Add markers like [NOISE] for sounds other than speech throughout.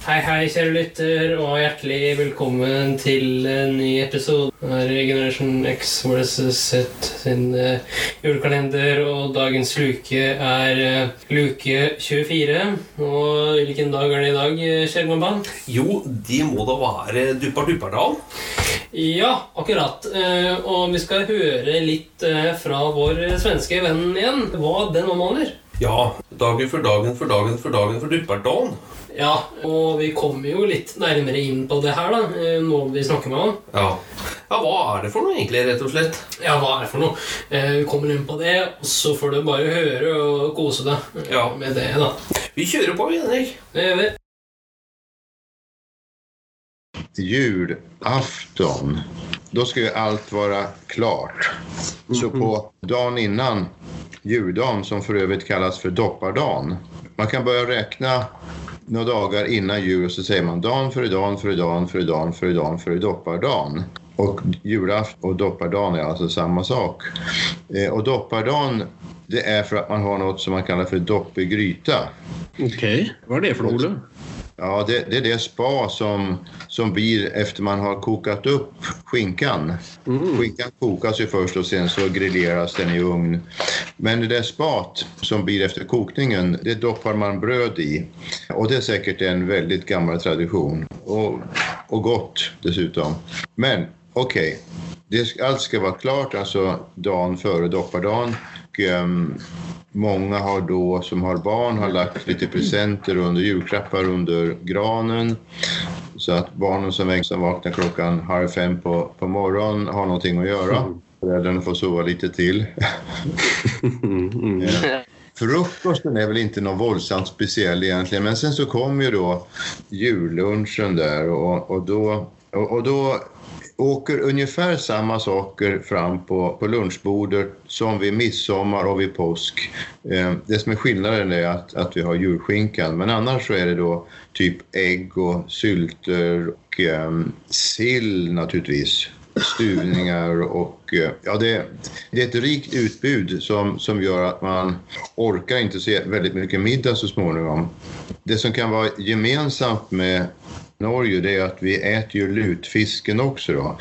Hei, hei, kjære lytter, og hjertelig velkommen til en ny episode av Generation X vs. Z sin eh, julekalender. Og dagens luke er eh, luke 24. Og hvilken dag er det i dag, eh, kjære kompan? Jo, de må da være Duppar Duppardal. Ja, akkurat. Eh, Og vi skal høre litt fra vår svenske venn igjen, hva den omhandler. Ja, dagen for dagen for dagen for dagen for Duppardalen. Ja, og vi kommer jo litt nærmere inn på det her, da, eh, nå vi snakker med han. Ja. ja, hva er det for noe egentlig, rett og slett? Ja, hva er det for noe? Eh, Vi kommer inn på det, og så får du bare høre og kose deg eh, Ja. med det, da. Vi kjører på, Henrik. Det gjør vi. julafton, då ska ju allt vara klart. Så på dagen innan juldagen, som för övrigt kallas för doppardagen, man kan börja räkna några dagar innan jul och så säger man dagen före dagen före dagen före dagen före dagen före doppardagen. Och julafton och doppardagen är alltså samma sak. Eh, och doppardagen, det är för att man har något som man kallar för dopp i gryta. Okej, vad är det för något? Ja, det, det är det spa som, som blir efter man har kokat upp skinkan. Skinkan kokas ju först och sen så grilleras den i ugn. Men det där spat som blir efter kokningen, det doppar man bröd i. Och det är säkert en väldigt gammal tradition. Och, och gott dessutom. Men okej, det allt ska vara klart, alltså dagen före doppardagen. Och, ehm, Många har då, som har barn, har lagt lite presenter under julklappar under granen. Så att barnen som, som vaknar klockan halv fem på, på morgonen har någonting att göra. Föräldrarna får sova lite till. Ja. Frukosten är väl inte någon våldsamt speciell egentligen, men sen så kommer ju då jullunchen där och, och, då, och, och då åker ungefär samma saker fram på, på lunchbordet som vid midsommar och vid påsk. Eh, det som är skillnaden är att, att vi har julskinkan, men annars så är det då typ ägg och sylter och eh, sill naturligtvis stuvningar och eh, ja, det, det är ett rikt utbud som, som gör att man orkar inte se väldigt mycket middag så småningom. Det som kan vara gemensamt med Norge det är att vi äter ju lutfisken också då.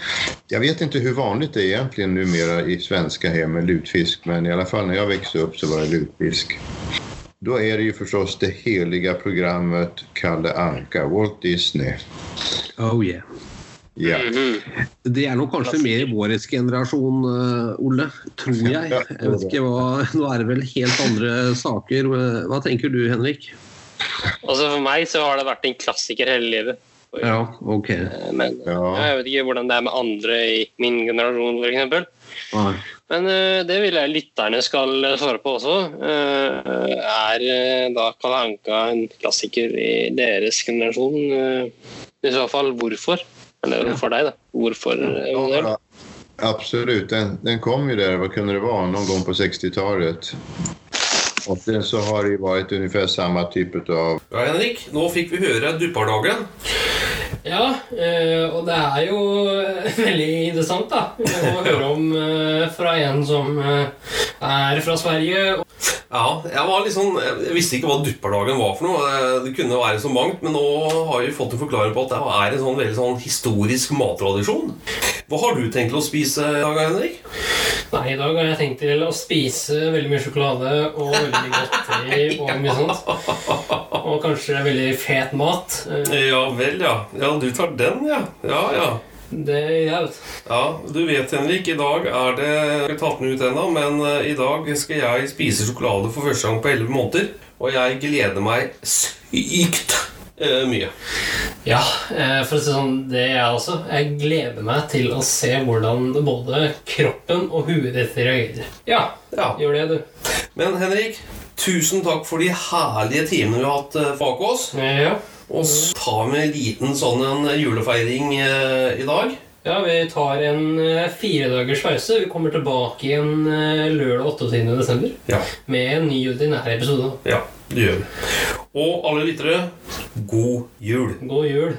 Jag vet inte hur vanligt det är egentligen numera i svenska hem med lutfisk men i alla fall när jag växte upp så var det lutfisk. Då är det ju förstås det heliga programmet Kalle Anka, Walt Disney. Oh yeah. Ja. Det er nok kanskje mer i vår generasjon, eh, Olle. Tror jeg. Ja, Jeg vet ikke hva, Nå er det vel helt andre saker. Hva tenker du, Henrik? Altså For meg så har det vært en klassiker hele livet. Ja, ok. Eh, Men Ja. jeg vet ikke hvordan det er med andre i min generasjon, f.eks. Nei. Men eh, det vil jeg lytterne skal svare på også. Eh, Er eh, da Kalle Anka en klassiker i deres generasjon? Eh, I så fall hvorfor? Eller for deg, da. Hvorfor? eh? Ja, absolut, den, den kom ju där, vad kunde det vara, någon gång på 60-talet. Och sen så har det ju varit ungefär samma typ av... Ja, Henrik, nå fikk vi høre Duppardagen. Ja, eh, og det er jo eh, [LAUGHS] veldig interessant da å høre om eh, fra en som er fra Sverige. Ja, jeg var litt sånn Jeg visste ikke hva Duppardagen var for noe. Eh, Det kunne være så mangt, men nå har vi fått en forklaring på at det er en sånn veldig sånn historisk mattradisjon. Hva har du tenkt å spise i dag, Henrik? Nei, I dag har jeg tenkt til å spise veldig mye sjokolade og veldig mye godteri og mye sånt. Og kanskje veldig fet mat. Eh, Ja vel, ja. Ja, du tar den, ja. Ja, ja. Det gjør jeg, vet. Ja, du vet Henrik, i dag er det Jeg har tatt den ut ennå, men eh, i dag skal jeg spise sjokolade for første gang på 11 måneder. Og jeg gleder meg sykt eh, mye. Ja, eh, for å si sånn, det er jeg også. Jeg gleder meg til å se hvordan både kroppen og huet ditt reagerer. Ja, Ja. gjør det, du. Men Henrik, tusen takk for de herlige timene vi har hatt eh, bak oss. Ja. Og så tar vi en liten sånn en julefeiring eh, i dag. Ja, vi tar en eh, fire dagers pause. Vi kommer tilbake igjen eh, lørdag 28. desember Ja. med en ny ordinær episode. Ja, det gjør vi. Og alle lyttere, god jul. God jul.